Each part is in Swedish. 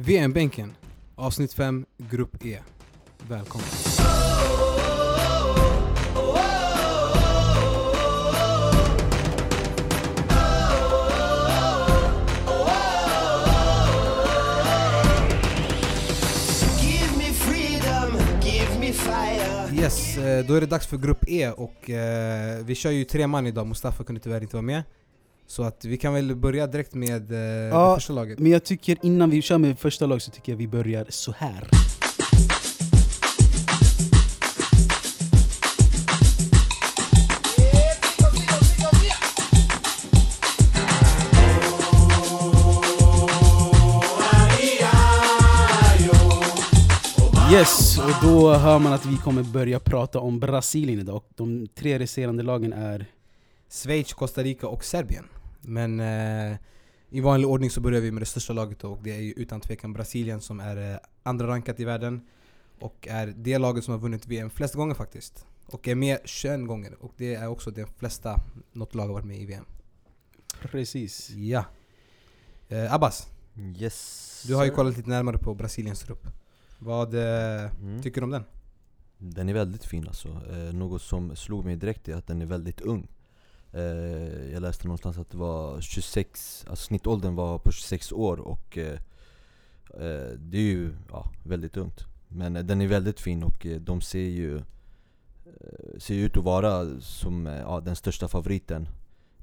VM-bänken, avsnitt 5, grupp E. Välkommen. Yes, eh, då är det dags för grupp E och eh, vi kör ju tre man idag, Mustafa kunde tyvärr inte vara med. Så att vi kan väl börja direkt med eh, Ja. första laget. Men jag tycker innan vi kör med första lag så tycker jag vi börjar så här. Yes, och då hör man att vi kommer börja prata om Brasilien idag. De tre resterande lagen är... Schweiz, Costa Rica och Serbien. Men eh, i vanlig ordning så börjar vi med det största laget och det är ju utan tvekan Brasilien som är eh, andra rankat i världen. Och är det laget som har vunnit VM flest gånger faktiskt. Och är med 21 gånger. Och det är också det flesta något lag har varit med i VM. Precis. Ja. Eh, Abbas, Yes. du har ju kollat lite närmare på Brasiliens trupp. Vad eh, Mm. tycker du om den? Den är väldigt fin alltså. Eh, något som slog mig direkt är att den är väldigt ung. Eh, jag läste någonstans att det var 26, alltså snittåldern var på 26 år och eh, eh, det är ju ja, väldigt ungt. Men eh, den är väldigt fin och eh, de ser ju eh, ser ut att vara som eh, ja, den största favoriten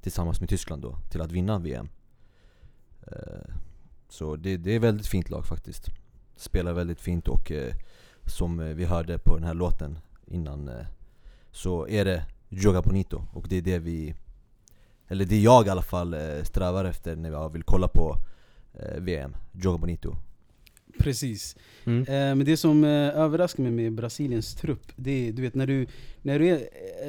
tillsammans med Tyskland då, till att vinna VM. Eh, så det, det är ett väldigt fint lag faktiskt. Spelar väldigt fint och eh, som vi hörde på den här låten innan eh, Så är det Joga Bonito och det är det vi Eller det jag i alla fall eh, strävar efter när jag vill kolla på eh, VM Joga Bonito Precis. Mm. Eh, men det som eh, överraskar mig med Brasiliens trupp, det är du vet när du, när du är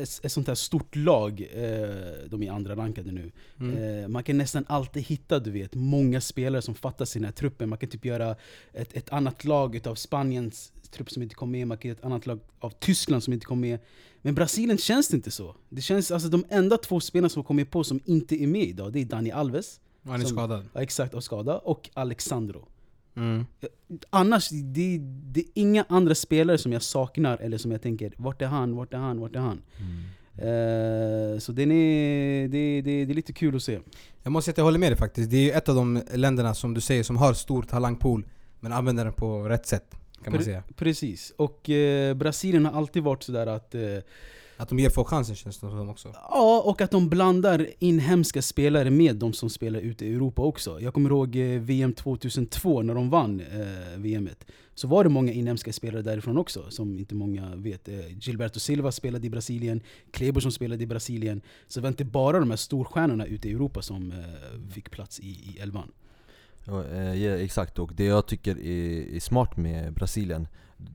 ett, ett sånt här stort lag, eh, de är andra rankade nu, Mm. man kan nästan alltid hitta du vet, många spelare som fattas i den här truppen. Man kan typ göra ett, ett annat lag utav Spaniens trupp som inte kom med, man kan göra ett annat lag av Tyskland som inte kom med. Men Brasilien känns det inte så. Det känns, alltså de enda två spelarna som kommit på som inte är med idag, det är Dani Alves, Han är som- skadad. ja, exakt av skada, och Alexandro. Mm. Annars, det, det är inga andra spelare som jag saknar eller som jag tänker vart är han, vart är han, vart är han? Eh, så den är, det, det, det är lite kul att se. Jag måste säga att jag håller med dig faktiskt. Det är ett av de länderna som du säger som har stor talangpool men använder den på rätt sätt. Kan man Pre- säga. Precis, och eh, Brasilien har alltid varit sådär att eh, Att de ger folk chansen känns det som också. Ja, och att de blandar inhemska spelare med de som spelar ute i Europa också. Jag kommer ihåg eh, VM 2002 när de vann eh, VMet. Så var det många inhemska spelare därifrån också, som inte många vet. Eh, Gilberto Silva spelade i Brasilien, Kleber som spelade i Brasilien. Så det var inte bara de här storstjärnorna ute i Europa som eh, fick plats i, i elvan. Ja, eh, ja, exakt, och det jag tycker är, är smart med Brasilien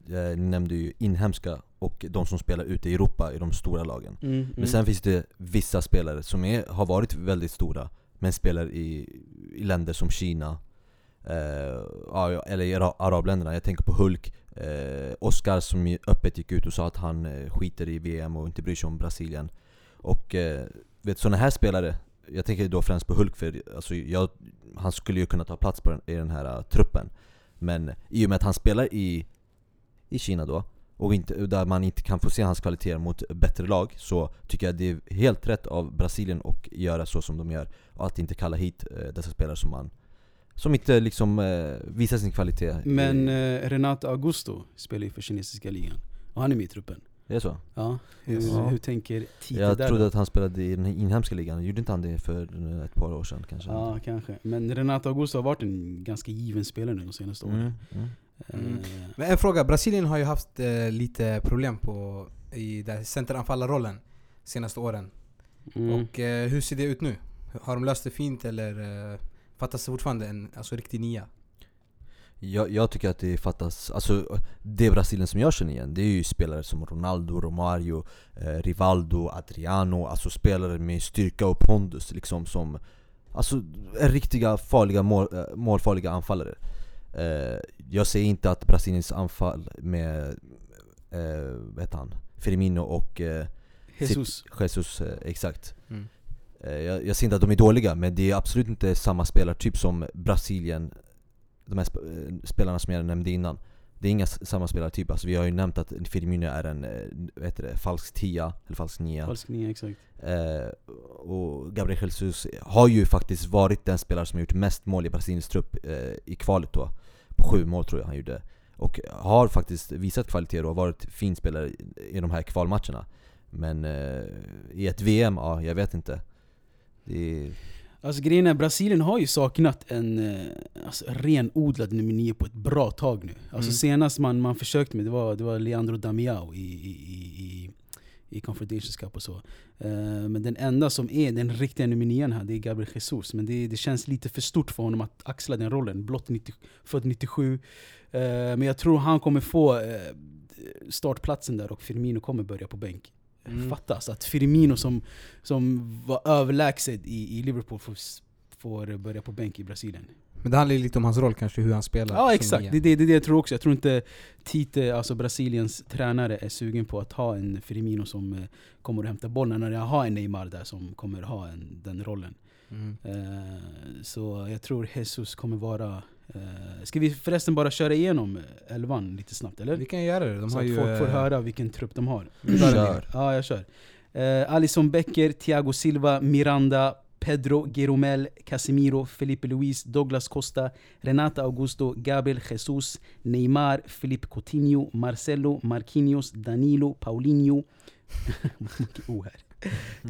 eh, Ni nämnde ju inhemska och de som spelar ute i Europa i de stora lagen. Mm, Men sen finns det vissa spelare som är, har varit väldigt stora Men spelar i, i länder som Kina eh, Eller i ara- arabländerna, jag tänker på Hulk eh, Oscar som öppet gick ut och sa att han eh, skiter i VM och inte bryr sig om Brasilien. Och eh, vet sådana här spelare Jag tänker då främst på Hulk för alltså, jag, han skulle ju kunna ta plats på den, i den här uh, truppen Men i och med att han spelar i, i Kina då och inte, där man inte kan få se hans kvaliteter mot bättre lag Så tycker jag det är helt rätt av Brasilien att göra så som de gör Och att inte kalla hit äh, dessa spelare som man Som inte liksom äh, visar sin kvalitet Men eh, Renato Augusto spelar ju för kinesiska ligan. Och han är med i truppen. Är det så? Ja. Hur, Yes. hur tänker Tite Jag där trodde då? att han spelade i den inhemska ligan, gjorde inte han det för ett par år sedan kanske? Ja, kanske. Men Renato Augusto har varit en ganska given spelare nu de senaste åren. mm, mm. Mm. Eh, Men en fråga, Brasilien har ju haft eh, lite problem på, i den centeranfallarrollen senaste åren. mm. Och eh, hur ser det ut nu? Har de löst det fint eller eh, fattas det fortfarande en alltså, riktig nia? Jag, jag tycker att det fattas, alltså det Brasilien som jag känner igen Det är ju spelare som Ronaldo, Romario, eh, Rivaldo, Adriano Alltså spelare med styrka och pondus liksom som Alltså är riktiga farliga mål, eh, målfarliga anfallare eh, Jag säger inte att Brasiliens anfall med, eh, vad heter han? Firmino och eh, Jesus. Jesus, eh, exakt Mm. Eh, jag, jag ser inte att de är dåliga, men det är absolut inte samma spelartyp som Brasilien de här eh, spelarna som jag nämnde innan Det är inga samma spelartyp, alltså vi har ju nämnt att Firmino är en, eh, vad heter det, falsk tia, eller falsk nia Falsk nia, exakt. Eh, och Gabriel Jesus har ju faktiskt varit den spelare som har gjort mest mål i Brasiliens trupp eh, i kvalet då. På sju mål tror jag han gjorde. Och har faktiskt visat kvalitet och varit fin spelare i- i de här kvalmatcherna. Men eh, i ett VM, ja jag vet inte. Det är, Alltså grejen är, Brasilien har ju saknat en eh, alltså, renodlad nummer nio på ett bra tag nu. Alltså Mm. senast man, man försökte med det var, det var Leandro Damiao i, i, i, i, Confederations Cup och så. Eh, men den enda som är den riktiga nummer nian här, det är Gabriel Jesus. Men det, det känns lite för stort för honom att axla den rollen. Blott 90, född 97. Eh, men jag tror han kommer få eh, startplatsen där och Firmino kommer börja på bänk. Mm. Fattas att Firmino som, som var överlägsen i, i Liverpool får, får börja på bänk i Brasilien. Men det handlar ju lite om hans roll kanske, hur han spelar. Ja exakt, det är det, det, det jag tror också. Jag tror inte Tite, alltså Brasiliens tränare, är sugen på att ha en Firmino som eh, kommer att hämta bollen när jag har en Neymar där som kommer ha en, den rollen. Mm. Eh, så jag tror Jesus kommer vara... Eh, ska vi förresten bara köra igenom eh, elvan lite snabbt eller? Vi kan göra det. De så har att ju... folk får eh, höra vilken trupp de har. Kör. Kör. Ja, jag kör. Eh, Alisson Becker, Thiago Silva, Miranda, Pedro Geromel, Casemiro, Felipe Luis, Douglas Costa, Renata Augusto, Gabriel Jesus, Neymar, Felipe Coutinho, Marcelo, Marquinhos, Danilo, Paulinho, Mycket O här.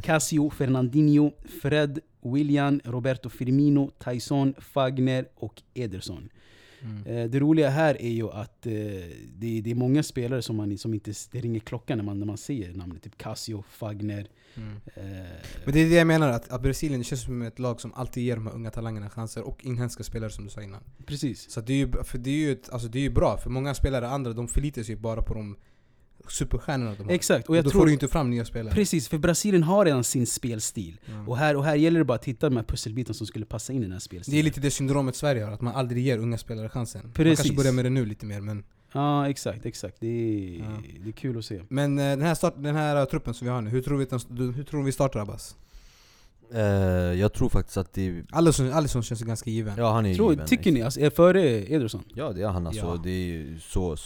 Casio, Fernandinho, Fred, William, Roberto Firmino, Tyson, Fagner och Ederson. Mm. Eh, det roliga här är ju att eh, det, det är många spelare som, man, som inte det ringer klockan när man, när man ser namnet. Typ Casio, Fagner. Mm. Eh, Men det är det jag menar, att, att Brasilien känns som ett lag som alltid ger de här unga talangerna chanser och inhemska spelare som du sa innan. precis. Så det är ju, för det är ju, ett, alltså det är ju bra, för många spelare andra de förlitar sig bara på de superstjärnorna de har. Exakt, och jag då tror... får du inte fram nya spelare. Precis, för Brasilien har redan sin spelstil. Ja. Och, här, och här gäller det bara att hitta de här pusselbitarna som skulle passa in i den här spelstilen. Det är lite det syndromet Sverige har, att man aldrig ger unga spelare chansen. Man Precis. kanske börjar med det nu lite mer men... Ja, exakt, exakt. Det är, Ja. det är kul att se. Men eh, den här, start, den här eh, truppen som vi har nu, hur tror vi, den, hur tror vi startar Abbas? eh, jag tror faktiskt att det, Alisson, Alisson känns ganska given. ja han är Tror, given. tycker ni, alltså, är före Ederson? Ja det är han alltså, Ja. det är så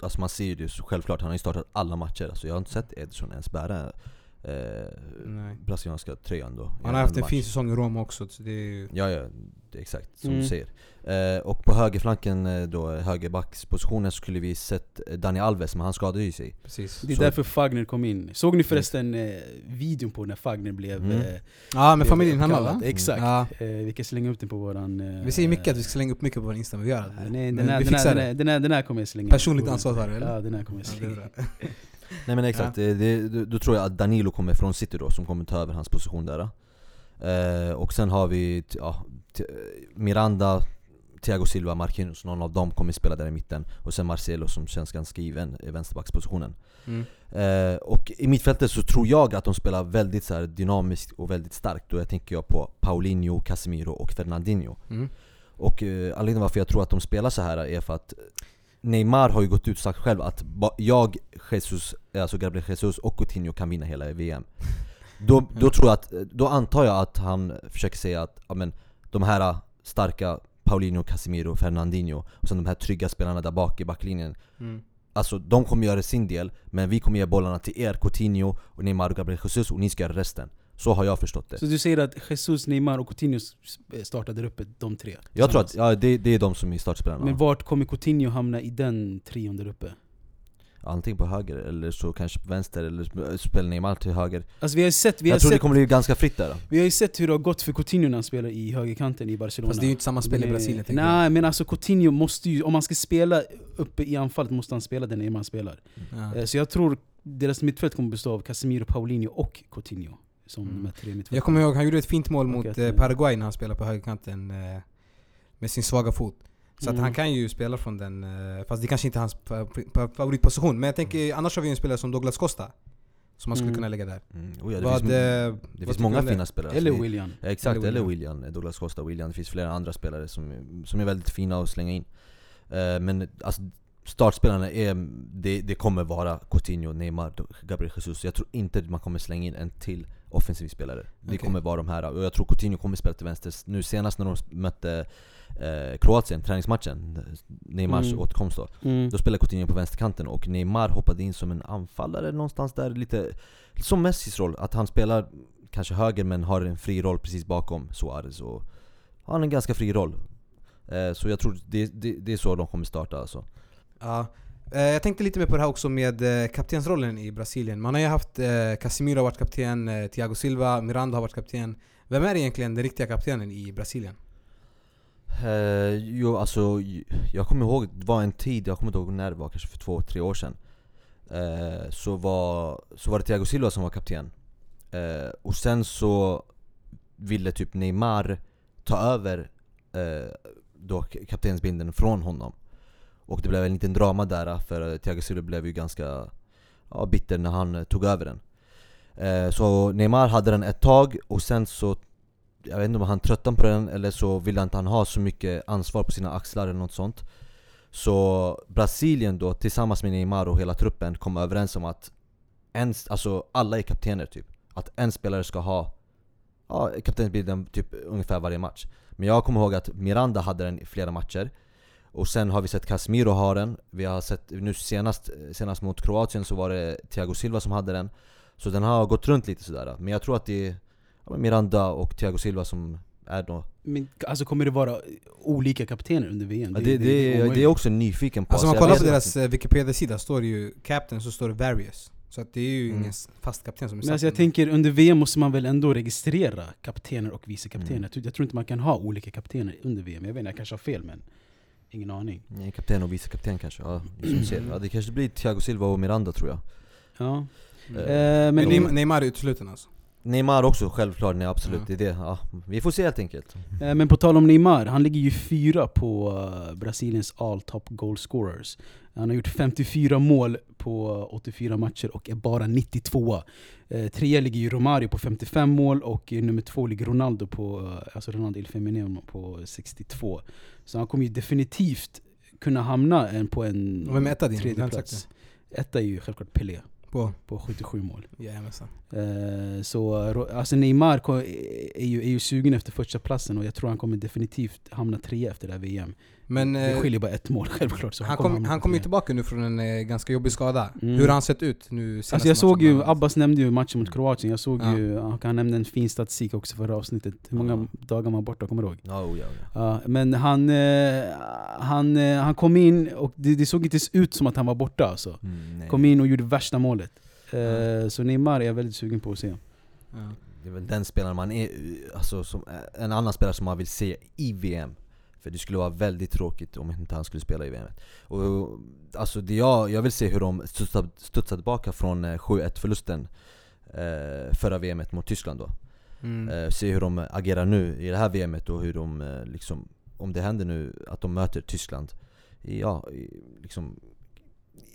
Alltså man ser ju det självklart, han har ju startat alla matcher. Alltså, Jag har inte sett Ederson ens bära eh, brasilianska tröjan då Han har haft en fin säsong i Roma också, så det är. Ja, ja, det är exakt som Mm. du säger. Eh, och på högerflanken eh, då, högerbackspositionen skulle vi sett eh, Dani Alves, men han skadade ju sig. Precis. Det är Så- därför Fagner kom in. Såg ni förresten eh, videon på när Fagner blev... Mm. Eh, Ja, med blev familjen hemma uppkallad? va? Exakt. Ja. Eh, vi kan slänga upp den på våran... Eh, Vi säger mycket att vi ska slänga upp mycket på vår Insta, men vi gör det. Den, här, vi den, här, fixar den, det. här, den, här, den här kommer jag slänga Personligt ansvar har du, eller? Ja, den här kommer jag Ja, slänga bra. Nej men exakt, det, det, då- tror jag att Danilo kommer från City då, som kommer ta över hans position där. Eh, och sen har vi ja, Miranda, Thiago Silva, Marquinhos, någon av dem kommer spela där i mitten. Och sen Marcelo som känns ganska given i vänsterbackspositionen. Mm. Eh, och i mittfältet så tror jag att de spelar väldigt så här dynamiskt och väldigt starkt. Då jag tänker jag på Paulinho, Casemiro och Fernandinho. Mm. Och eh, anledningen varför jag tror att de spelar så här är för att Neymar har ju gått ut och sagt själv att jag, Jesus, alltså Gabriel Jesus och Coutinho kan vinna hela VM. Då, då tror jag att, då antar jag att han försöker säga att ja, men, de här starka Paulinho, Casemiro, Fernandinho och sen de här trygga spelarna där bak i backlinjen Mm. Alltså de kommer göra sin del, men vi kommer ge bollarna till er, Coutinho, och Neymar och Gabriel Jesus och ni ska göra resten. Så har jag förstått det. Så du säger att Jesus, Neymar och Coutinho startade upp de tre? Jag tror att ja, det, det är de som är startspelarna. Men vart kommer Coutinho hamna i den trion där uppe? Antingen på höger, eller så kanske på vänster, eller spelar Neymar till höger. Alltså vi har sett, vi har jag tror sett, det kommer bli ganska fritt där. vi har ju sett hur det har gått för Coutinho när han spelar i högerkanten i Barcelona Fast det är ju inte samma spel i Brasilien. Nej men alltså Coutinho måste ju, om man ska spela uppe i anfallet måste han spela där Neymar spelar Ja. Eh, Så jag tror deras mittfält kommer bestå av Casemiro, Paulinho och Coutinho Som Mm. här tre mittfälten Jag kommer ihåg, han gjorde ett fint mål mot att, eh, Paraguay när han spelade på högerkanten eh, med sin svaga fot. Så att Mm. han kan ju spela från den, eh, fast det kanske inte är hans fa- fa- favoritposition. Men jag tänker, annars har vi en spelare som Douglas Costa. Som man skulle Mm. kunna lägga där. Mm. Oh ja, det Vad, finns, eh, det vad finns många fina spelare. Eller Alltså, William Ja, exakt, Eller William. Douglas Costa, William. Det finns flera andra spelare som, som är väldigt fina att slänga in. Eh, men alltså, startspelarna är, det, det kommer vara Coutinho, Neymar, Gabriel Jesus. Jag tror inte att man kommer slänga in en till offensiv spelare. Det Okej. kommer vara de här, och jag tror Coutinho kommer spela till vänster. Nu senast när de mötte eh, Kroatien, träningsmatchen, Neymars Mm. återkomst då. Mm. Då spelade Coutinho på vänsterkanten och Neymar hoppade in som en anfallare någonstans där, lite som Messis roll. Att han spelar kanske höger men har en fri roll precis bakom Suarez och han har en ganska fri roll. Eh, så jag tror det, det, det är så de kommer starta alltså. Ja. Eh, jag tänkte lite mer på det här också med eh, kaptensrollen i Brasilien. Man har ju haft eh, Casemiro har varit kapten, eh, Thiago Silva, Miranda har varit kapten. Vem är egentligen den riktiga kaptenen i Brasilien? Uh, jo alltså, jag kommer ihåg, det var en tid, jag kommer inte ihåg när det var, kanske för två, tre år sedan Uh, så, var, så var det Thiago Silva som var kapten Uh, Och sen så ville typ Neymar ta över uh, då kaptensbindeln från honom och det blev en liten drama där för Thiago Silva blev ju ganska ja, bitter när han eh, tog över den. Eh, Så Neymar hade den ett tag och sen så jag vet inte om han tröttnade på den eller så ville inte han ha så mycket ansvar på sina axlar eller något sånt. Så Brasilien då tillsammans med Neymar och hela truppen kom överens om att en, alltså alla är kaptener typ. Att en spelare ska ha ja, kaptensbilden typ ungefär varje match. Men jag kommer ihåg att Miranda hade den i flera matcher och sen har vi sett Casemiro ha den, vi har sett nu senast, senast mot Kroatien så var det Thiago Silva som hade den Så den har gått runt lite sådär, men jag tror att det är Miranda och Thiago Silva som är då Men, alltså kommer det vara olika kaptener under VM? Ja, det, det, det, är omöjligt. jag också nyfiken på Alltså om man kollar på deras eh, Wikipedia-sida står det ju Captain så står det Various. Så att det är ju Mm. ingen fast kapten som är Men alltså jag tänker under VM måste man väl ändå registrera kaptener och vice kaptener? Mm. Jag, tror, jag tror inte man kan ha olika kaptener under VM, jag vet inte, jag kanske har fel men ingen aning. Nej, kapten och vice kapten kanske, ja, ser. ja det kanske blir Thiago Silva och Miranda tror jag Ja. Mm. Eh, Men Neymar är utesluten alltså? Neymar också självklart, nej absolut, Ja. det är det. Ja, vi får se helt enkelt Eh, Men på tal om Neymar, han ligger ju fyra på eh, Brasiliens all top goal scorers. Han har gjort 54 mål på 84 matcher och är bara 92 eh, Trea ligger ju Romario på 55 mål och eh, nummer två ligger Ronaldo på, eh, alltså Ronaldo Il Feminino på 62 Så han kommer ju definitivt kunna hamna en, på en Och vem är etta din? Etta är ju självklart Pelé På? på 77 mål. Jajamensan. Eh, så alltså Neymar är ju, är ju sugen efter första platsen och jag tror han kommer definitivt hamna trea efter det här VM. Men det eh, skiljer bara ett mål självklart. Så han, kom, han kom ju tillbaka nu från en eh, ganska jobbig skada. Mm. Hur har han sett ut nu Alltså jag såg ju, Abbas nämnde ju matchen mot Kroatien, jag såg Ja. ju, han- nämnde en fin statistik också förra avsnittet. Hur många Ja. dagar man var borta, kommer du ihåg? Ja, oh, ja, ja. Men han, eh, han, han kom in och det, det såg inte ut som att han var borta alltså. Mm. Kom in och gjorde värsta målet. Ja. Så Neymar är jag väldigt sugen på att se. Det är väl den spelaren man är, alltså som, en annan spelare som man vill se i VM För det skulle vara väldigt tråkigt om inte han skulle spela i VM Och alltså det jag, jag vill se hur de studsar, studsar tillbaka från eh, 7-1 förlusten eh, Förra VMet mot Tyskland då Mm. eh, Se hur de agerar nu i det här VMet och hur de eh, liksom Om det händer nu att de möter Tyskland i, Ja, i, liksom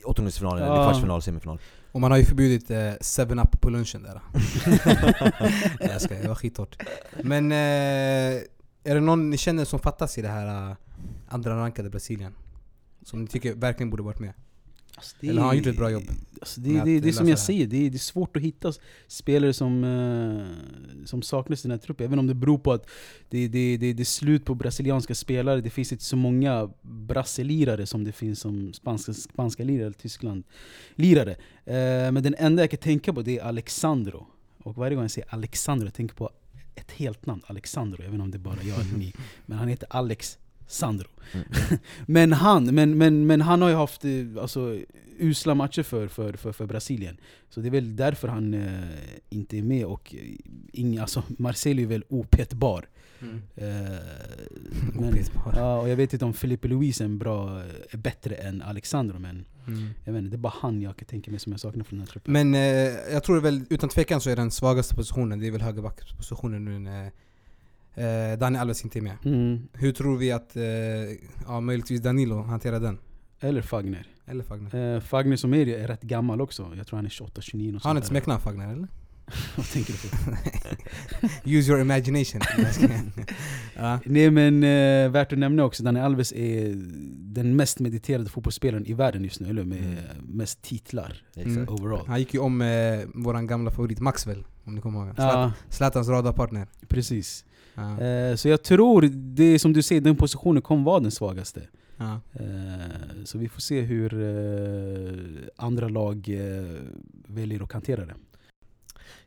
åttondelsfinalen, eller Ja. kvartsfinal, semifinal Och man har ju förbjudit 7-Up på lunchen där. Nej jag skojar, det var skithårt. Men eh, är det någon ni känner som fattas i det här eh, andra rankade Brasilien? Som ni tycker verkligen borde varit med? Alltså, det Eller har han gjort ett bra jobb? Alltså det, det, det är som jag säger, det är, det är svårt att hitta spelare som, eh, som saknas i den här truppen. Även om det beror på att det, det, det, det är slut på brasilianska spelare. Det finns inte så många brasselirare som det finns som spanska, spanska lirare eller Tyskland-lirare. Eh, men den enda jag kan tänka på det är Alexandro. Och varje gång jag säger Alexandro, jag tänker på ett helt namn, Alexandro. Jag vet inte om det är bara jag eller ni. Men han heter Alex Sandro. Mm. men, han, men, men, men han har ju haft eh, alltså, usla matcher för, för, för, för Brasilien. Så det är väl därför han eh, inte är med. Och eh, ing, alltså, Marcelo är väl opetbar. Eh, men, Opetbar. ja, och jag vet inte om Felipe Luis är, en bra, är bättre än Alexandro, men Mm. jag vet inte, det är bara han jag kan tänka mig som jag saknar från den här truppen. Men eh, jag tror väl utan tvekan så är den svagaste positionen, det är väl högerbackspositionen nu när eh, Dani Alves inte är med. Mm. Hur tror vi att, eh, ja möjligtvis Danilo hanterar den? Eller Fagner. Eller Fagner? Eh, Fagner som är, är rätt gammal också. Jag tror han är 28-29 Har han ett smeknamn Fagner eller? Vad tänker du på? Use your imagination. ja. Nej men eh, värt att nämna också, Dani Alves är den mest mediterade fotbollsspelaren i världen just nu, eller med Mm. mest titlar Mm. overall. Han gick ju om eh, våran gamla favorit Maxwell Om ni kommer ihåg. Ja, Zlatan- Zlatans radarpartner. precis. Ja. Eh, så jag tror, det som du säger, den positionen kommer vara den svagaste. Ja. Eh, så vi får se hur eh, andra lag eh, väljer att hantera det.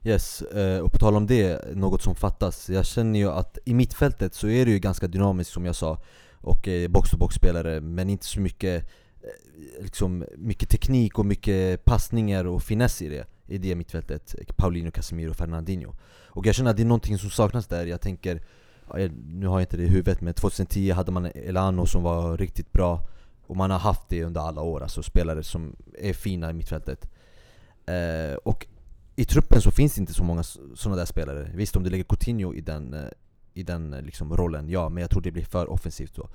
Yes, eh, och på tal om det, något som fattas. Jag känner ju att i mittfältet så är det ju ganska dynamiskt som jag sa Och eh, box-to-box spelare, men inte så mycket eh, liksom, mycket teknik och mycket passningar och finess i det I det mittfältet, Paulinho, Casemiro och Fernandinho. Och jag känner att det är någonting som saknas där, jag tänker Nu har jag inte det i huvudet men 2010 hade man Elano som var riktigt bra Och man har haft det under alla år, alltså spelare som är fina i mittfältet. Eh, Och i truppen så finns det inte så många sådana där spelare. Visst om du lägger Coutinho i den, eh, i den eh, liksom, rollen, ja men jag tror det blir för offensivt då.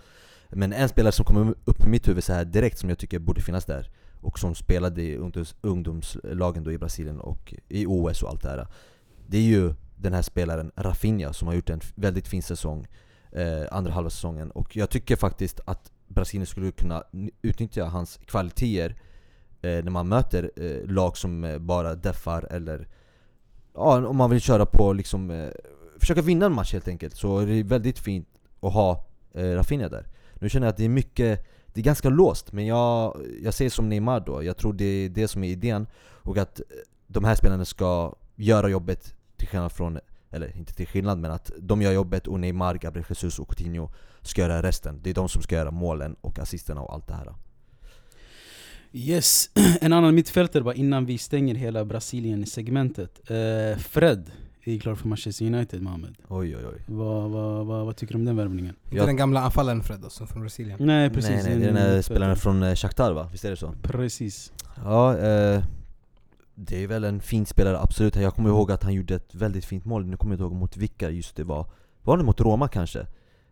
Men en spelare som kommer upp i mitt huvud så här direkt som jag tycker borde finnas där Och som spelade i ungdomslagen då i Brasilien och i OS och allt det här Det är ju den här spelaren Rafinha som har gjort en väldigt fin säsong eh, Andra halva säsongen. Och jag tycker faktiskt att Brasilien skulle kunna utnyttja hans kvaliteter eh, Eh, när man möter eh, lag som eh, bara deffar eller Ja, om man vill köra på liksom eh, Försöka vinna en match helt enkelt, så är det väldigt fint att ha eh, Rafinha där. Nu känner jag att det är mycket, det är ganska låst, men jag, jag ser som Neymar då. Jag tror det är det som är idén. Och att eh, de här spelarna ska göra jobbet till skillnad från eller inte till skillnad men att de gör jobbet och Neymar, Gabriel Jesus och Coutinho ska göra resten. Det är de som ska göra målen och assisterna och allt det här. Yes, en annan mittfältare bara innan vi stänger hela Brasilien-segmentet. Eh, Fred är klar för Manchester United, Mohamed. Oj oj oj Vad, vad, vad, vad tycker du om den värvningen? Inte den gamla anfallaren Fred alltså, från Brasilien. Nej precis. Nej nej, det är den här spelaren från eh, Shakhtar va? Visst är det så? Precis. Ja, eh, det är väl en fin spelare, absolut. Jag kommer ihåg att han gjorde ett väldigt fint mål, nu kommer jag inte ihåg mot vilka just det var Var det mot Roma kanske?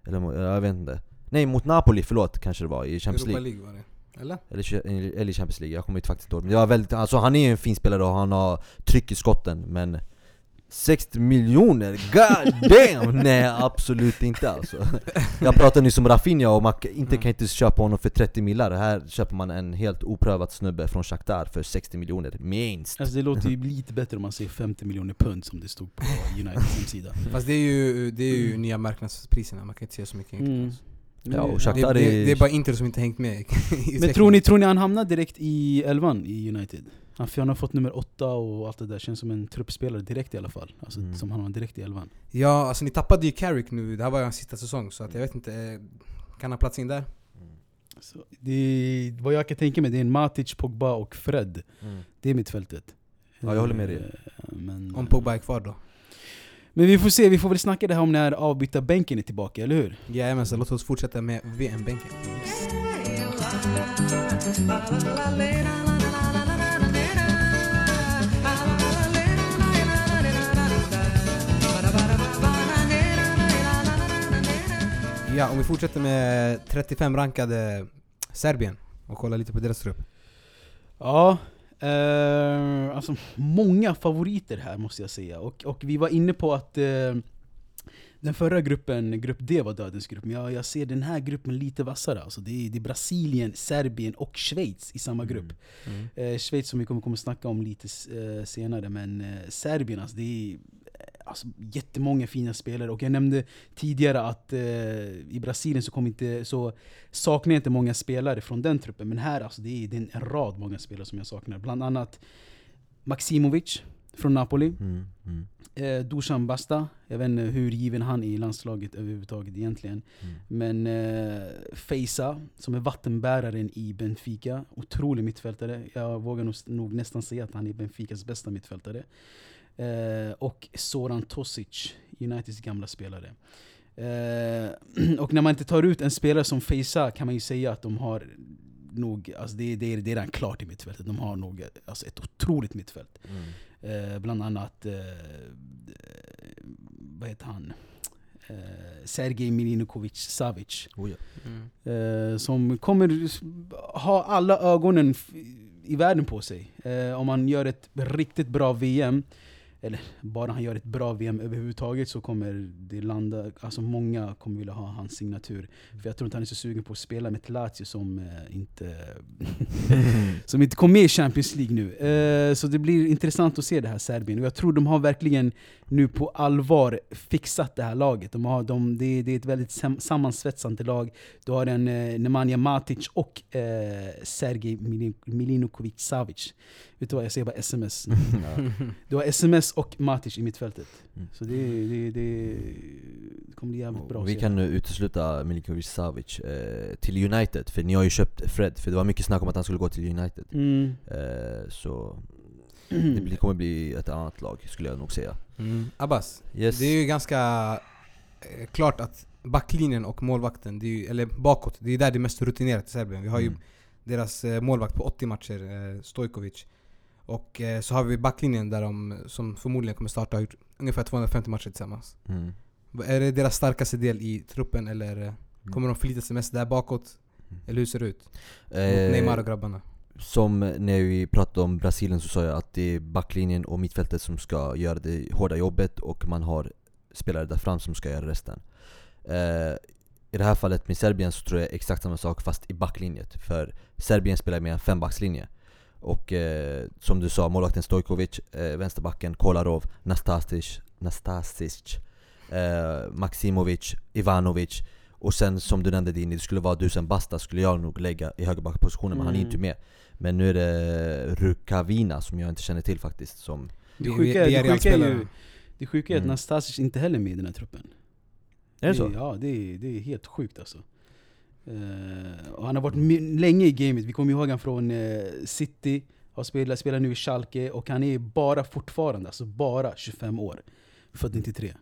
Eller jag vet inte Nej, mot Napoli, förlåt, kanske det var i Champions Europa League League var det. Eller? eller, eller Champions League, jag kommer inte faktiskt ihåg Men det var väldigt, alltså han är ju en fin spelare och han har tryck i skotten men 60 miljoner, god damn! Nej absolut inte alltså Jag pratade nyss om Rafinha och man inte kan inte köpa honom för 30 millar Här köper man en helt oprövad snubbe från Shakhtar för 60 miljoner, minst! Alltså det låter ju lite bättre om man säger 50 miljoner pund som det stod på Uniteds hemsida. Fast det är ju, det är ju nya marknadspriserna, man kan inte säga så mycket egentligen. Mm. Ja, och Det, Shakhtar det, är- det är bara Inter som inte hängt med Men tror ni, tror ni han hamnar direkt i elvan i United? Han, för han har fått nummer åtta och allt det där, känns som en truppspelare direkt i alla fall. Alltså Mm. som han har direkt i elvan. Ja, alltså ni tappade ju Carrick nu, det här var ju hans sista säsong så att jag vet inte, eh, kan han platsa in där? Så det är, vad jag kan tänka mig, det är en Matic, Pogba och Fred. Mm. Det är mittfältet. Ja, jag håller med dig. Eh, Men, Om Pogba är kvar då? Men vi får se, vi får väl snacka det här om när avbytarbänken är tillbaka, eller hur? Jajamensan, låt oss fortsätta med VM-bänken. Ja, om vi fortsätter med 35 rankade Serbien och kollar lite på deras trupp. Ja, eh, alltså många favoriter här måste jag säga. Och, och vi var inne på att eh, den förra gruppen, grupp D var dödens grupp. Men jag, jag ser den här gruppen lite vassare. Alltså det, är, det är Brasilien, Serbien och Schweiz i samma grupp. Mm. Eh, Schweiz som vi kommer, kommer snacka om lite senare, men Serbien alltså, det är alltså, jättemånga fina spelare. Och jag nämnde tidigare att eh, i Brasilien så, kom inte, så saknar jag inte många spelare från den truppen. Men här alltså, det är, det är en rad många spelare som jag saknar. Bland annat Maximovic från Napoli. Mm. Mm. Eh, Dusan Basta, jag vet inte hur given han är i landslaget överhuvudtaget egentligen. Mm. Men eh, Feisa, som är vattenbäraren i Benfica, otrolig mittfältare. Jag vågar nog, nog nästan säga att han är Benficas bästa mittfältare. Eh, och Soran Tosic, Uniteds gamla spelare. Eh, och när man inte tar ut en spelare som Feisa kan man ju säga att de har nog, alltså det, det, är, det är redan klart i mittfältet. De har nog alltså ett otroligt mittfält. Mm. Eh, bland annat, eh, vad heter han? Eh, Sergej Milinkovic Savic. Oh, ja. Mm. Eh, som kommer ha alla ögonen i världen på sig. Eh, om man gör ett riktigt bra VM. Eller bara han gör ett bra VM överhuvudtaget så kommer det landa, alltså många kommer vilja ha hans signatur. För jag tror inte han är så sugen på att spela med ett Lazio som eh, inte som inte kom med i Champions League nu. Eh, så det blir intressant att se det här Serbien. Och jag tror de har verkligen nu på allvar fixat det här laget. De har, de, det, det är ett väldigt sam sammansvetsande lag. Du har en eh, Nemanja Matic och eh, Sergej Milin- Milinovic Savic. Vet du vad, jag säger bara sms. Du har sms och Matic i mittfältet. Mm. Så det, det, det kommer bli jävligt bra. Vi kan nu utesluta Milinkovic Savic eh, till United, för ni har ju köpt Fred, för det var mycket snack om att han skulle gå till United. Mm. Eh, så det blir, kommer bli ett annat lag, skulle jag nog säga. Mm. Abbas, Yes. det är ju ganska eh, klart att backlinjen och målvakten, det är ju, eller bakåt, det är där det är mest rutinerat i Serbien. Vi har ju Mm. deras eh, målvakt på 80 matcher, eh, Stojkovic. Och eh, så har vi backlinjen där de, som förmodligen kommer starta, har gjort ungefär 250 matcher tillsammans. Mm. Är det deras starkaste del i truppen eller eh, kommer de förlita sig mest där bakåt? Eller hur ser det ut? Mot Eh, Neymar och grabbarna. Som när vi pratade om Brasilien så sa jag att det är backlinjen och mittfältet som ska göra det hårda jobbet och man har spelare där fram som ska göra resten. Eh, I det här fallet med Serbien så tror jag exakt samma sak fast i backlinjet. För Serbien spelar med en fembackslinje. Och eh, som du sa, målvakten Stojkovic, eh, vänsterbacken Kolarov, Nastasic, Nastasic eh, Maximovic, Ivanovic och sen som du nämnde Dini, det skulle vara Dusan Basta skulle jag nog lägga i högerbackpositionen men han är ju Mm. inte med. Men nu är det Rukavina som jag inte känner till faktiskt som Det sjuka, vi det är sjuka är ju det sjuka är att Mm. Nastasic inte heller är med i den här truppen. Är det så? Ja, det är, det är helt sjukt alltså. Eh, och han har varit länge i gamet, vi kommer ihåg honom från eh, City, har spelat, spelar nu i Schalke och han är bara fortfarande, alltså bara 25 år. Född 93.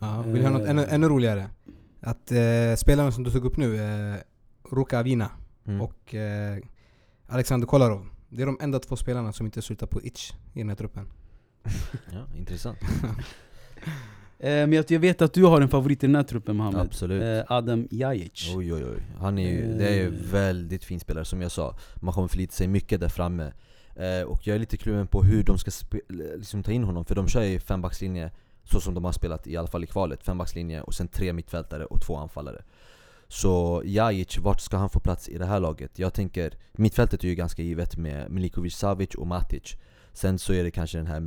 Ja, vill du höra något Eh. ännu, ännu roligare? Att eh, spelarna som du tog upp nu, eh, Ruka Avina Mm. och eh, Alexander Kolarov. Det är de enda två spelarna som inte slutar på itch i den här truppen. Ja, intressant. Eh, men jag, vet att du har en favorit i den här truppen Mohammed. Absolut. Eh, Adam Jajic. Oj oj oj. Han är ju, det är ju Eh. väldigt fin spelare som jag sa. Man kommer förlita sig mycket där framme. Och jag är lite kluven på hur de ska liksom ta in honom, för de kör ju fembackslinje så som de har spelat i alla fall i kvalet. Fembackslinje och sen tre mittfältare och två anfallare. Så Jajic, vart ska han få plats i det här laget? Jag tänker, mittfältet är ju ganska givet med Milikovic Savic och Matic. Sen så är det kanske den här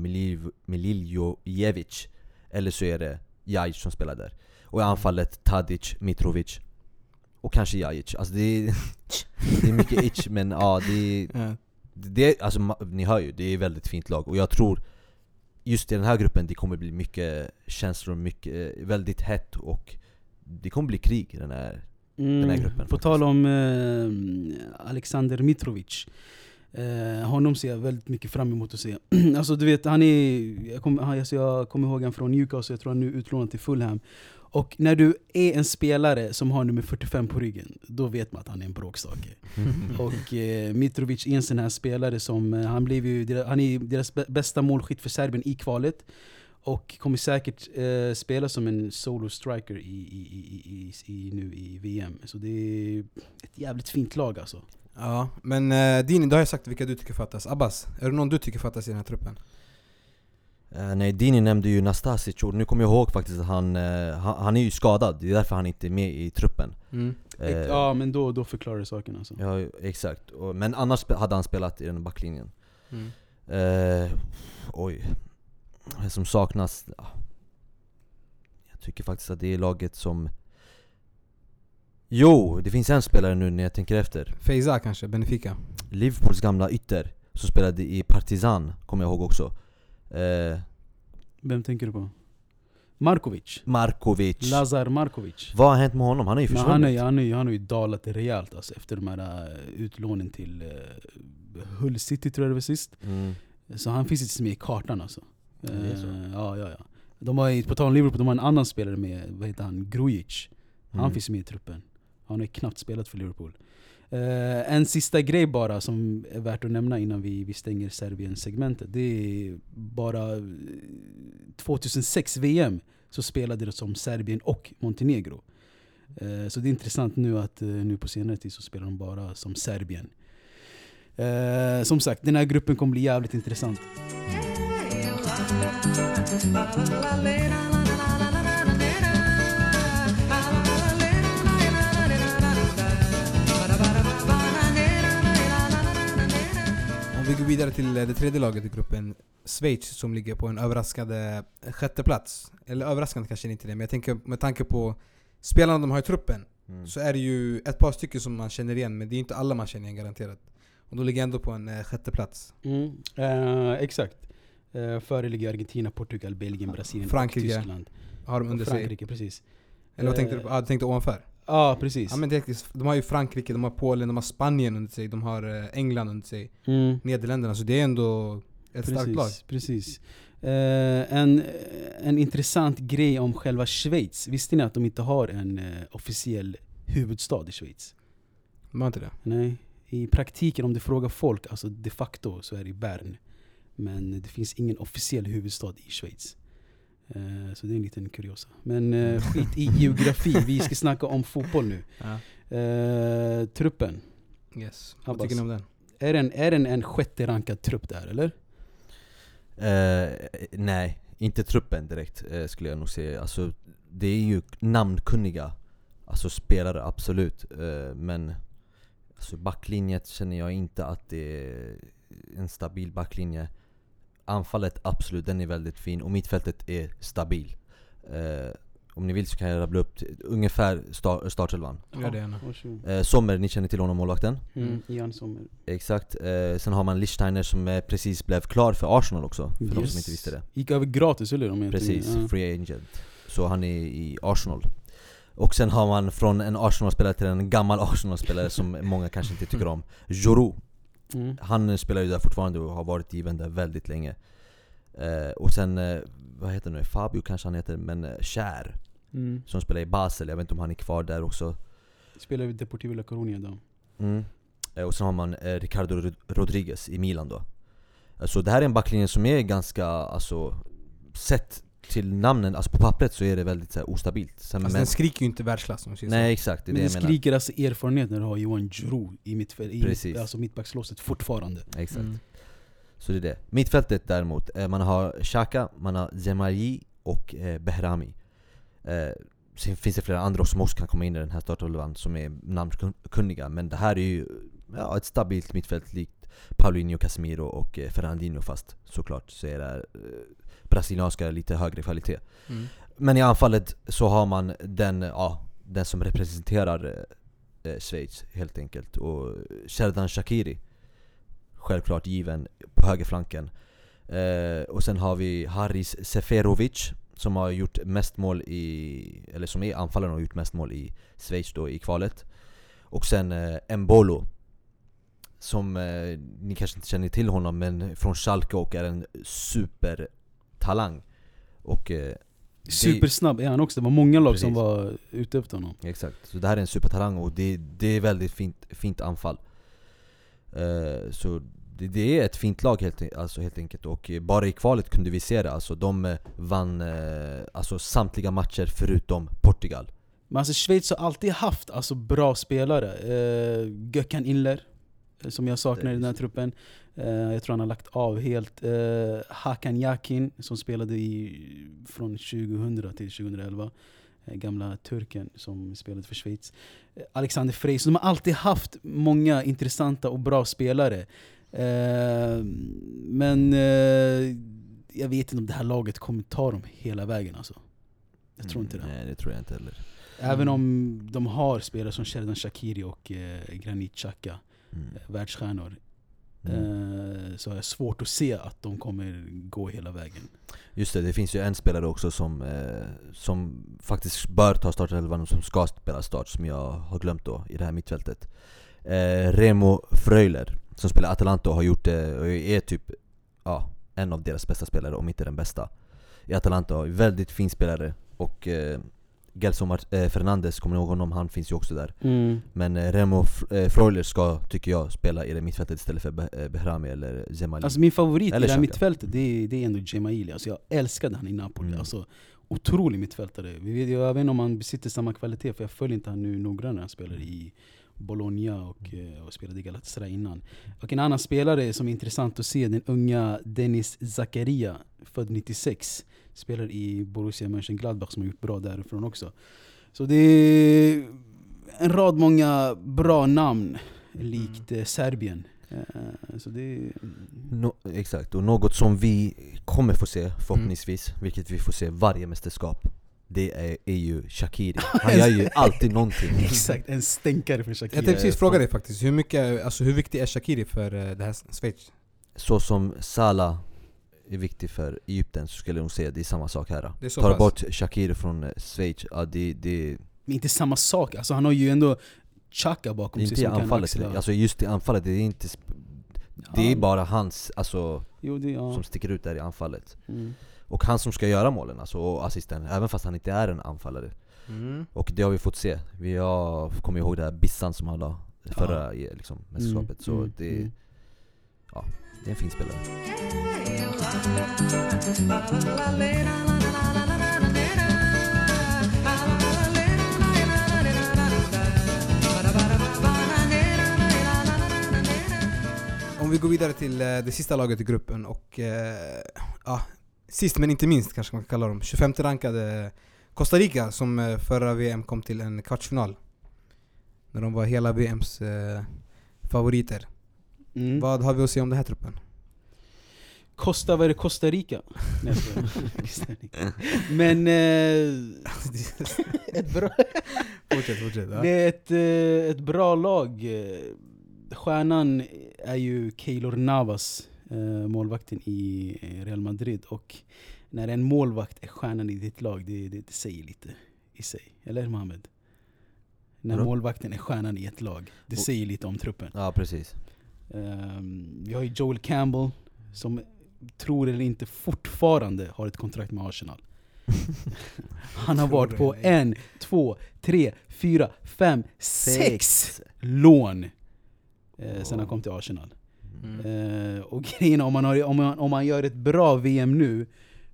Mililjojevic, eller så är det Jajic som spelar där. Och i anfallet Tadic, Mitrovic och kanske Jajic. Alltså det är, det är mycket itch men ja, det är, det är, alltså ni hör ju, det är ett väldigt fint lag och jag tror just i den här gruppen det kommer bli mycket känslor, mycket, väldigt hett och det kommer bli krig i den här den här gruppen På faktiskt. tal om eh, Alexander Mitrovic. Eh, honom ser jag väldigt mycket fram emot att se. alltså du vet, han är... Jag kommer alltså, jag kommer ihåg han från Newcastle, jag tror han nu är utlånad till Fulham. Och när du är en spelare som har nummer 45 på ryggen, då vet man att han är en bråkstake. Och eh, Mitrovic är en sån här spelare som, eh, han, blev ju, han är deras bä- bästa målskytt för Serbien i kvalet. Och kommer säkert eh, spela som en solo striker i, i, i, i, i, nu i VM. Så det är ett jävligt fint lag alltså. Ja, men eh, Dini, då har jag sagt vilka du tycker fattas. Abbas, är det någon du tycker fattas i den här truppen? Eh, nej, Dini nämnde ju Nastasic och nu kommer jag ihåg faktiskt att han, eh, han, han är ju skadad, det är därför han inte är med i truppen. Mm. Eh, ja men då, då förklarar det saken alltså. ja exakt, och, men annars hade han spelat i den backlinjen. Mm. Eh, oj. Det som saknas... ja. Jag tycker faktiskt att det är laget som... Jo, det finns en spelare nu när jag tänker efter. Feiza kanske, Benfica? Liverpools gamla ytter, som spelade i Partizan, kommer jag ihåg också. Eh, Vem tänker du på? Markovic? Markovic. Lazar Markovic? Vad har hänt med honom? Han är ju försvunnit. han, är, han, är, han har ju dalat rejält alltså, efter de här uh, utlånen till uh, Hull City tror jag det var sist. Mm. Så han finns inte med i kartan alltså. Ja. Eh, ja, ja, ja. De har, på tal om Liverpool, de har en annan spelare med, vad heter han, Grujic. Han Mm. finns med i truppen. Han har ju knappt spelat för Liverpool. Uh, en sista grej bara som är värt att nämna innan vi, vi stänger Serbien-segmentet. Det är bara 2006 VM så spelade det som Serbien och Montenegro. Uh, så det är intressant nu att uh, nu på senare tid så spelar de bara som Serbien. Som sagt, den här gruppen kommer bli jävligt intressant. Vidare till eh, det tredje laget i gruppen, Schweiz som ligger på en överraskande eh, sjätte plats. Eller överraskande kanske inte det, men jag tänker med tanke på spelarna de har i truppen Mm. så är det ju ett par stycken som man känner igen, men det är inte alla man känner igen garanterat. Och de ligger ändå på en eh, sjätte plats. Mm, eh, exakt. Eh, före ligger Argentina, Portugal, Belgien, Brasilien Frankrike och Tyskland. Har de under sig. Frankrike, precis. Eller vad tänkte du på? Ah, du tänkte ovanför? Ja, precis. Ja, men det, är- de har ju Frankrike, de har Polen, de har Spanien under sig, de har eh, England under sig, Mm. Nederländerna. Så det är ändå ett starkt lag. Precis. Eh, en, en intressant grej om själva Schweiz. Visste ni att de inte har en eh, officiell huvudstad i Schweiz? De har inte det? Nej. I praktiken, om du frågar folk, alltså de facto, så är det Bern. Men det finns ingen officiell huvudstad i Schweiz. Eh, så det är en liten kuriosa. Men eh, skit i geografi, vi ska snacka om fotboll nu. Eh, truppen. Yes. Vad tycker ni om den? Är den, är den en sjätte rankad trupp där eller? Eh, nej, inte truppen direkt skulle jag nog säga. Alltså, det är ju namnkunniga alltså, spelare, absolut. Men alltså, backlinjet känner jag inte att det är en stabil backlinje. Anfallet, absolut, den är väldigt fin. Och mittfältet är stabil. Eh, om ni vill så kan jag rabbla upp ungefär star, startelvan. Gör det gärna. Eh, Sommer, ni känner till honom, målvakten? Mm, Jan Sommer. Exakt. Eh, sen har man Lichtsteiner som precis blev klar för Arsenal också, för de som Yes. inte visste det. Gick över gratis eller? Om Precis. Ja. free agent. Så han är i Arsenal. Och sen har man från en Arsenal-spelare till en gammal Arsenal-spelare som många kanske inte tycker om. Joro. Mm. Han spelar ju där fortfarande och har varit given där väldigt länge. Eh, och sen, eh, vad heter det nu? Fabio kanske han heter, men eh, Kär. Mm. Som spelar i Basel, jag vet inte om han är kvar där också. Spelar vid Deportivo La Coruña idag. Mm. Eh, och sen har man eh, Ricardo Rod- Rodriguez i Milan då. Eh, Så det här är en backlinje som är ganska, alltså, sett till namnen, alltså på pappret så är det väldigt så här, ostabilt. Sen, Alltså men, den skriker ju inte världsklass om nej exakt, det är Men det menar. skriker alltså erfarenhet när du har Johan Juru i, mittfäl- i mitt, alltså mittbackslåset fortfarande. så. Exakt. Mm. Så det är det. Mittfältet däremot, eh, man har Xhaka, man har Zemali och eh, Behrami. Eh, sen finns det flera andra som också kan komma in i den här startelvan som är namnkunniga. Men det här är ju ja, ett stabilt mittfält likt Paulinho, Casemiro och Fernandinho fast såklart så är det här, brasilianska lite högre kvalitet. Mm. Men i anfallet så har man den, ja, den som representerar eh, eh, Schweiz helt enkelt. Och Sherdan Shakiri, självklart given på högerflanken. Eh, och sen har vi Haris Seferovic som har gjort mest mål i, eller som är anfallaren och har gjort mest mål i Schweiz då i kvalet. Och sen eh, Mbolo som eh, ni kanske inte känner till honom men från Schalke och är en supertalang. Och eh, Supersnabb är han också, det var många lag som Precis. var ute efter honom. Exakt, så det här är en supertalang och det, det är väldigt fint, fint anfall. Eh, så det, det är ett fint lag helt, alltså helt enkelt och bara i kvalet kunde vi se det. Alltså, de eh, vann eh, alltså, samtliga matcher förutom Portugal. Men alltså Schweiz har alltid haft alltså, bra spelare. Eh, Gökhan Inler, eh, som jag saknar i den här truppen. Eh, jag tror han har lagt av helt. Eh, Hakan Yakin, som spelade i, från 2000 till 2011. Eh, gamla turken som spelade för Schweiz. Alexander Frey. Så de har alltid haft många intressanta och bra spelare. Eh, men eh, jag vet inte om det här laget kommer ta dem hela vägen alltså. Jag tror inte det. Mm, Nej det tror jag inte heller. Även om de har spelare som Sheridan Shakiri och eh, Granit Xhaka, Mm. världsstjärnor, Mm. eh, så jag svårt att se att de kommer gå hela vägen. Just det, det finns ju en spelare också som, eh, som faktiskt bör ta startelvan och som ska spela start som jag har glömt då i det här mittfältet. Eh, Remo Freuler som spelar Atalanta och har gjort det och är typ ja, en av deras bästa spelare om inte den bästa. I Atalanta, väldigt fin spelare och Gelson eh, Fernandes, kommer ni ihåg honom? Han finns ju också där. Men eh, Remo eh, Freuler ska, tycker jag, spela i det mittfältet istället för Be- eh, Behrami eller Zemali. Alltså min favorit Eller i det här mittfältet, det är, det är ändå Gemaili. Alltså jag älskade han i Napoli. Mm. Alltså, otrolig mittfältare. Jag vet inte om han besitter samma kvalitet, för jag följer inte han nu noggrannare. Han spelar i Bologna och, eh, och spelade i Galatasaray innan. Och en annan spelare som är intressant att se, den unga Dennis Zakaria, född 96. Spelar i Borussia Mönchengladbach som har gjort bra därifrån också. Så det är en rad många bra namn, likt mm. Serbien. Eh, så det. No, exakt, och något som vi kommer få se förhoppningsvis, vilket vi får se varje mästerskap det är, är ju Shakiri, han gör ju alltid någonting Exakt, en stänkare för Jag Shakira. tänkte precis fråga dig faktiskt, hur, mycket, alltså, hur viktig är Shakiri för eh, det här Schweiz? Så som Salah är viktig för Egypten så skulle jag nog säga det är samma sak här Det Tar pass. bort Shakiri från eh, Schweiz, ja det, det Men inte samma sak, alltså han har ju ändå Chaka bakom sig som kan anfallet, axla. alltså just i anfallet, det är inte Det är bara hans, alltså, Jo, det, ja. som sticker ut där i anfallet Mm. Och han som ska göra målen, alltså, och assisten, även fast han inte är en anfallare. Mm. Och det har vi fått se, vi har, kommer ihåg det här Bissan som han la förra i, liksom, mästerskapet. Så Mm, det, mm. det är en fin spelare. Om vi går vidare till eh, det sista laget i gruppen och eh, ja, sist men inte minst kanske man kan kalla dem, 25 rankade Costa Rica som eh, förra VM kom till en kvartsfinal. När de var hela VMs eh, favoriter. Mm. Vad har vi att säga om den här truppen? Costa, vad är det? Costa Rica? Nej. Men... Eh, ett bra, fortsätt, fortsätt. Ja. det är ett, eh, ett bra lag. Eh, Stjärnan är ju Keylor Navas, målvakten i eh, Real Madrid. Och när en målvakt är stjärnan i ditt lag, det, det, det säger lite i sig. Eller Mohamed? När målvakten är stjärnan i ett lag, det Och- säger lite om truppen. Ja precis Ehm, vi har ju Joel Campbell som tror eller inte fortfarande har ett kontrakt med Arsenal. Han har varit på en, två, tre, fyra, fem, sex lån eh, sen han kom till Arsenal. Mm. Eh, och grejen om man, har, om, man, om man gör ett bra VM nu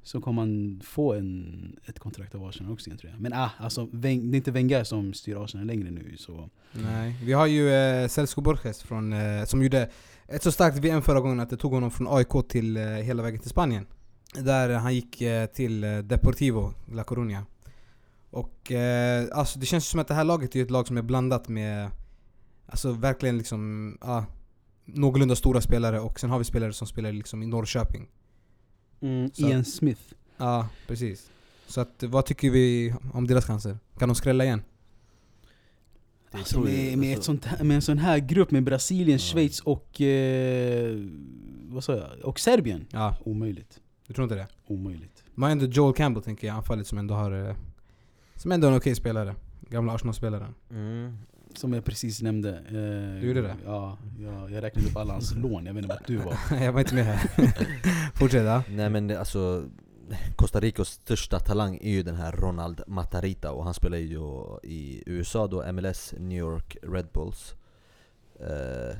så kommer man få en, ett kontrakt av Arsenal också tror jag. Men ah, alltså, Wen- det är inte Wenger som styr Arsenal längre nu. Så. Nej, vi har ju eh, Celso Borges från, eh, som gjorde ett så starkt VM förra gången att det tog honom från AIK till eh, hela vägen till Spanien. Där han gick eh, till eh, Deportivo La Coruña. Och eh, alltså det känns som att det här laget är ett lag som är blandat med Alltså verkligen liksom, ja Någorlunda stora spelare och sen har vi spelare som spelar liksom i Norrköping. Så- Ian Smith. Ja, precis. Så att, vad tycker vi om deras chanser? Kan de skrälla igen? Alltså med, med, ett alltså- sånt här, med en sån här grupp med Brasilien, Ja. Schweiz och... Eh, vad sa jag? Och Serbien. Ja, Omöjligt. du tror inte det? Omöjligt. Man har ändå Joel Campbell tänker jag, anfallet som ändå har... eh, Som ändå är en okej spelare. Gamla Arsenal-spelaren. mm. Som jag precis nämnde. Eh, Du gjorde det? Ja, jag, jag räknade upp alla hans lån. Jag vet inte vart du var. jag var inte med här. Fortsätt ja. Nej men det- alltså Costa Ricas största talang är ju den här Ronald Matarita och han spelar ju i USA då, MLS, New York Red Bulls eh,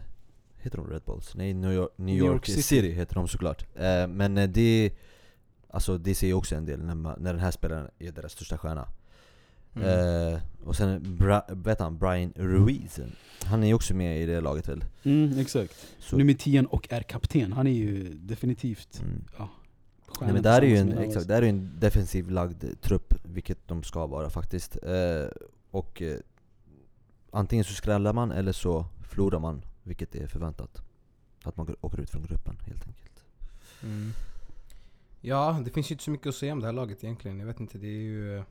Heter de Red Bulls? Nej, New York, New York, City. City. heter de såklart eh, Men eh, det Alltså det säger också en del när, man, när den här spelaren är deras största stjärna Mm. eh, Och sen, Bra, vet han, Brian Ruiz Han är ju också med i det laget väl? Mm, exakt. Så, Nummer 10 och är kapten. Han är ju definitivt mm. ja, Nej, men där är ju en, exakt, där är en defensiv lagd trupp, vilket de ska vara faktiskt. Eh, och eh, antingen så skrällar man eller så förlorar man, vilket är förväntat. Att man åker ut från gruppen helt enkelt. Mm. Ja, det finns ju inte så mycket att säga om det här laget egentligen. Jag vet inte, det är ju eh,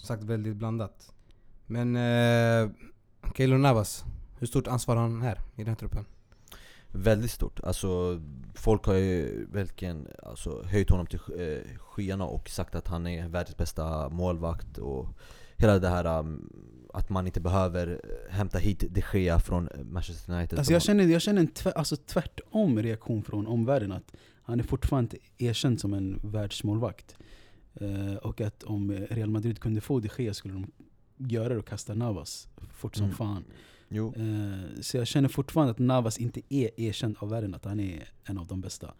som sagt väldigt blandat. Men eh, Keylor Navas, hur stort ansvar har han här i den här truppen? Väldigt stort. Alltså, folk har ju verkligen alltså, höjt honom till eh, skyarna och sagt att han är världens bästa målvakt och hela det här um, att man inte behöver eh, hämta hit de Gea från Manchester United. Alltså jag känner, jag känner en tvär, alltså tvärtom reaktion från omvärlden. Att han är fortfarande erkänd som en världsmålvakt. Eh, och att om Real Madrid kunde få de Gea skulle de göra det och kasta Navas fort som Mm. fan. Jo. Eh, så jag känner fortfarande att Navas inte är erkänd av världen, att han är en av de bästa.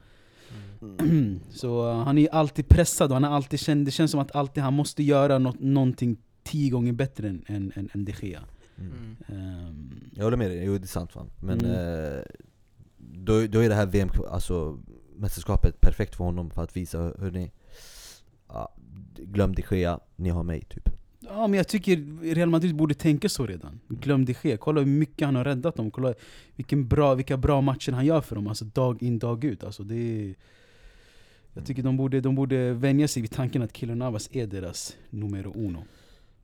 så eh, han är alltid pressad och han är alltid känd, det känns som att alltid han måste göra något, någonting tio gånger bättre än, än, än, än de Gea. Mm. Ehm, Jag håller med dig, jo det är sant fan. Men Mm. eh, då, då är det här VM, alltså mästerskapet perfekt för honom för att visa, hörni ja, Glöm de Gea, ni har mig typ Ja men jag tycker Real Madrid borde tänka så redan. Glöm det Gea, Kolla hur mycket han har räddat dem. Kolla vilken bra, vilka bra matcher han gör för dem. Alltså dag in dag ut. Alltså, det är, jag tycker de borde, de borde vänja sig vid tanken att Keylor Navas är deras numero uno.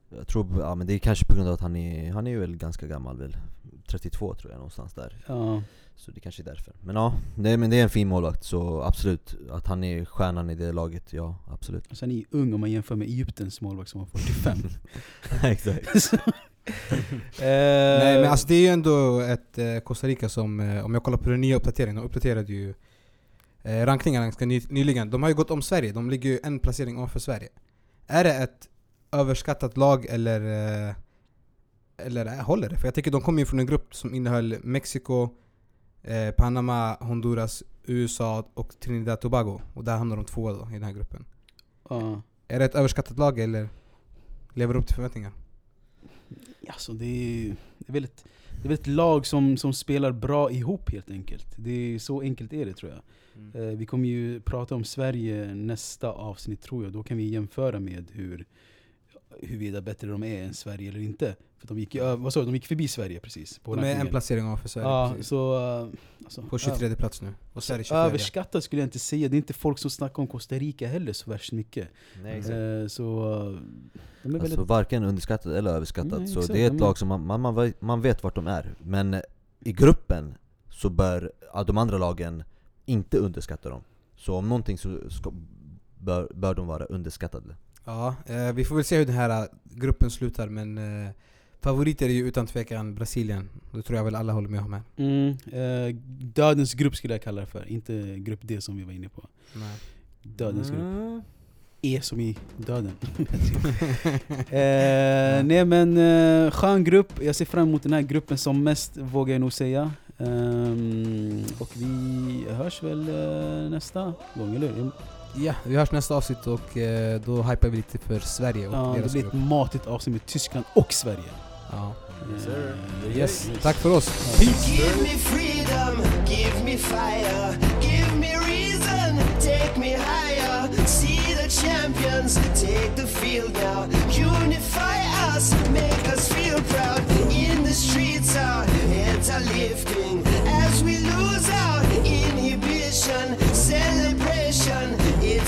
Jag tror, ja men det är kanske på grund av att han är, han är ju väl ganska gammal väl. 32 tror jag någonstans där. Ja, Så det kanske är därför. Men ja, det, men det är en fin målvakt så absolut. Att han är stjärnan i det laget, ja absolut. Alltså han är ung om man jämför med Egyptens målvakt som var 45. Exakt. Så, Nej eh, men alltså det är ju ändå ett eh, Costa Rica som, eh, om jag kollar på den nya uppdateringen, de uppdaterade ju eh, rankningarna ganska ny, nyligen. De har ju gått om Sverige, de ligger ju en placering ovanför Sverige. Är det ett överskattat lag eller, eh, eller eh, håller det? För jag tycker de kommer ju från en grupp som innehöll Mexiko, eh, Panama, Honduras, USA och Trinidad och Tobago. Och där hamnar de tvåa då i den här gruppen. ja. Är det ett överskattat lag eller lever det upp till förväntningar? Alltså det är, det är väl ett, det är ett lag som, som spelar bra ihop helt enkelt. Det är, så enkelt är det tror jag. Mm. Eh, vi kommer ju prata om Sverige nästa avsnitt tror jag. Då kan vi jämföra med hur huruvida bättre de är än Sverige eller inte. För de gick, vad sa du, de gick förbi Sverige precis. På De är en placering ovanför Sverige. Ja, precis. så, eh, alltså, På 23 plats nu. Och Sverige 24. Överskattat skulle jag inte säga. Det är inte folk som snackar om Costa Rica heller så värst mycket. Nej, exakt. Eh, så eh, de är Alltså väldigt... varken underskattat eller överskattat, Nej, så exakt, det är ett de lag som man, man, man, vet- man vet vart de är Men i gruppen så bör de andra lagen inte underskatta dem Så om någonting så ska, bör, bör de vara underskattade Ja, eh, vi får väl se hur den här eh, gruppen slutar men eh, favoriter är ju utan tvekan Brasilien. Det tror jag väl alla håller med om här. Mm, eh, dödens grupp skulle jag kalla det för, inte grupp D som vi var inne på. Nej. Dödens grupp. Mm. E som i döden. eh, nej men eh, skön grupp, jag ser fram emot den här gruppen som mest vågar jag nog säga. Ehm, och vi hörs väl eh, nästa gång, eller hur? Ja, vi hörs nästa avsnitt och eh, då hypar vi lite för Sverige och Ja, det blir grupp. ett matigt avsnitt med Tyskland och Sverige. Ja. Eh, Yes, tack för oss. Peace! Give me freedom, give me fire, give me reason, take me higher. See the champions, take the field now. Unify us, make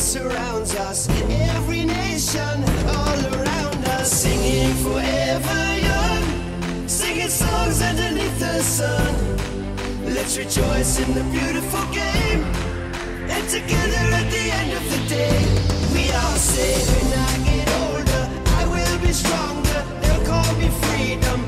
surrounds us. Every nation, all around us, singing forever young. Singing songs underneath the sun. Let's rejoice in the beautiful game. And together at the end of the day, we all say, when I get older, I will be stronger. They'll call me freedom,